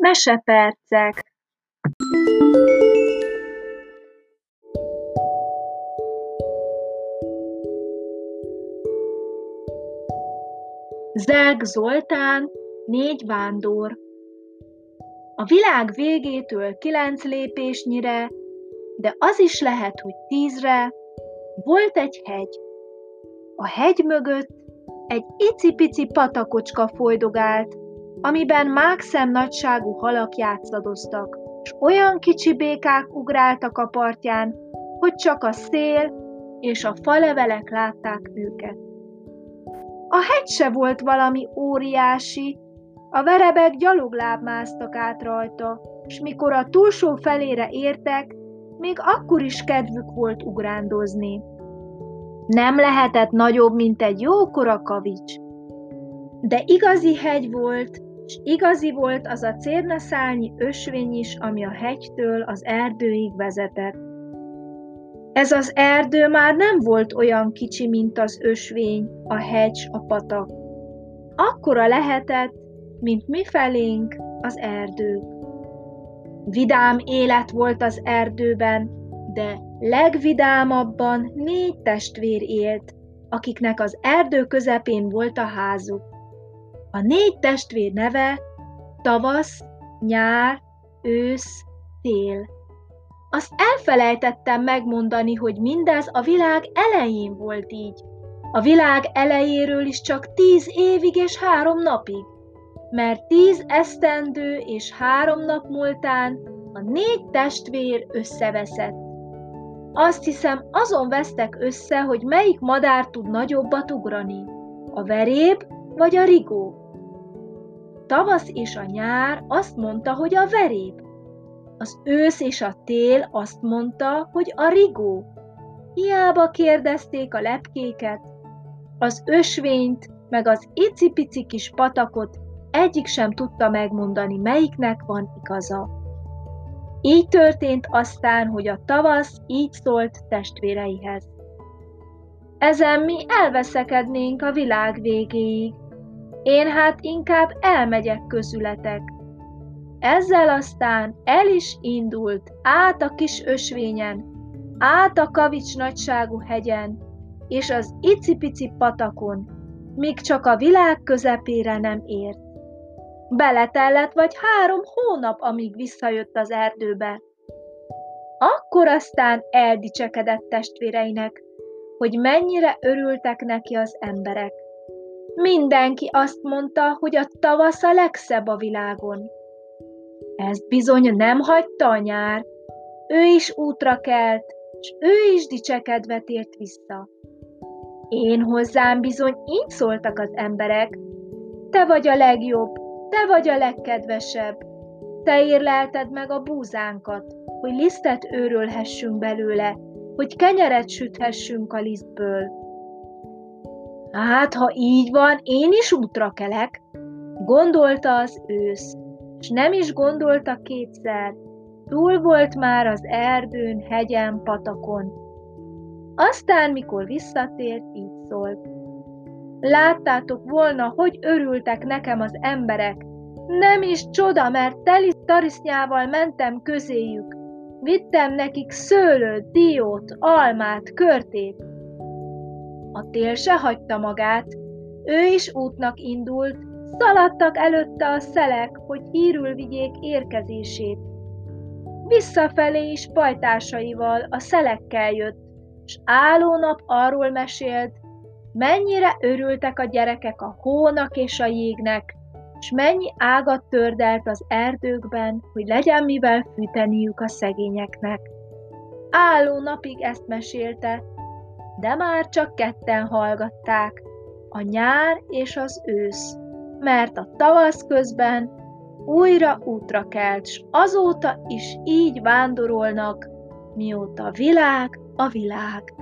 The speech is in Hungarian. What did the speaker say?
Mesepercek. Zeg Zoltán, négy vándor. A világ végétől kilenc lépésnyire, de az is lehet, hogy tízre, volt egy hegy. A hegy mögött egy icipici patakocska folydogált, amiben mákszem nagyságú halak játszadoztak, és olyan kicsi békák ugráltak a partján, hogy csak a szél és a falevelek látták őket. A hegy se volt valami óriási, a verebek gyalogláb másztak át rajta, és mikor a túlsó felére értek, még akkor is kedvük volt ugrándozni. Nem lehetett nagyobb, mint egy jókora kavics. De igazi hegy volt, és igazi volt az a cérnaszálnyi ösvény is, ami a hegytől az erdőig vezetett. Ez az erdő már nem volt olyan kicsi, mint az ösvény, a hegy, a patak. Akkora lehetett, mint mi felénk az erdők. Vidám élet volt az erdőben, de legvidámabban négy testvér élt, akiknek az erdő közepén volt a házuk. A négy testvér neve tavasz, nyár, ősz, tél. Azt elfelejtettem megmondani, hogy mindez a világ elején volt így. A világ elejéről is csak tíz évig és három napig, mert tíz esztendő és három nap múltán a négy testvér összeveszett. Azt hiszem, azon vesztek össze, hogy melyik madár tud nagyobbat ugrani, a veréb vagy a rigó. Tavasz és a nyár azt mondta, hogy a veréb. Az ősz és a tél azt mondta, hogy a rigó. Hiába kérdezték a lepkéket, az ösvényt, meg az icipici kis patakot egyik sem tudta megmondani, melyiknek van igaza. Így történt aztán, hogy a tavasz így szólt testvéreihez. Ezen mi elveszekednénk a világ végéig. Én hát inkább elmegyek közületek. Ezzel aztán el is indult át a kis ösvényen, át a kavics nagyságú hegyen, és az icipici patakon, míg csak a világ közepére nem ért. Beletellett vagy három hónap, amíg visszajött az erdőbe. Akkor aztán eldicsekedett testvéreinek, hogy mennyire örültek neki az emberek. Mindenki azt mondta, hogy a tavasz a legszebb a világon. Ezt bizony nem hagyta a nyár. Ő is útra kelt, és ő is dicsekedve tért vissza. Én hozzám bizony így szóltak az emberek. Te vagy a legjobb, te vagy a legkedvesebb. Te érlelted meg a búzánkat, hogy lisztet őrölhessünk belőle, hogy kenyeret süthessünk a lisztből. Hát, ha így van, én is útra kelek, gondolta az ősz, és nem is gondolta kétszer, túl volt már az erdőn, hegyen, patakon. Aztán, mikor visszatért, így szólt. Láttátok volna, hogy örültek nekem az emberek. Nem is csoda, mert teli tarisznyával mentem közéjük. Vittem nekik szőlőt, diót, almát, körtét. A tél se hagyta magát. Ő is útnak indult, szaladtak előtte a szelek, hogy hírül vigyék érkezését. Visszafelé is pajtásaival, a szelekkel jött, s nap arról mesélt, mennyire örültek a gyerekek a hónak és a jégnek, s mennyi ágat tördelt az erdőkben, hogy legyen mivel fűteniük a szegényeknek. Álló napig ezt mesélte, de már csak ketten hallgatták, a nyár és az ősz, mert a tavasz közben újra útra kelt, s azóta is így vándorolnak, mióta világ a világ.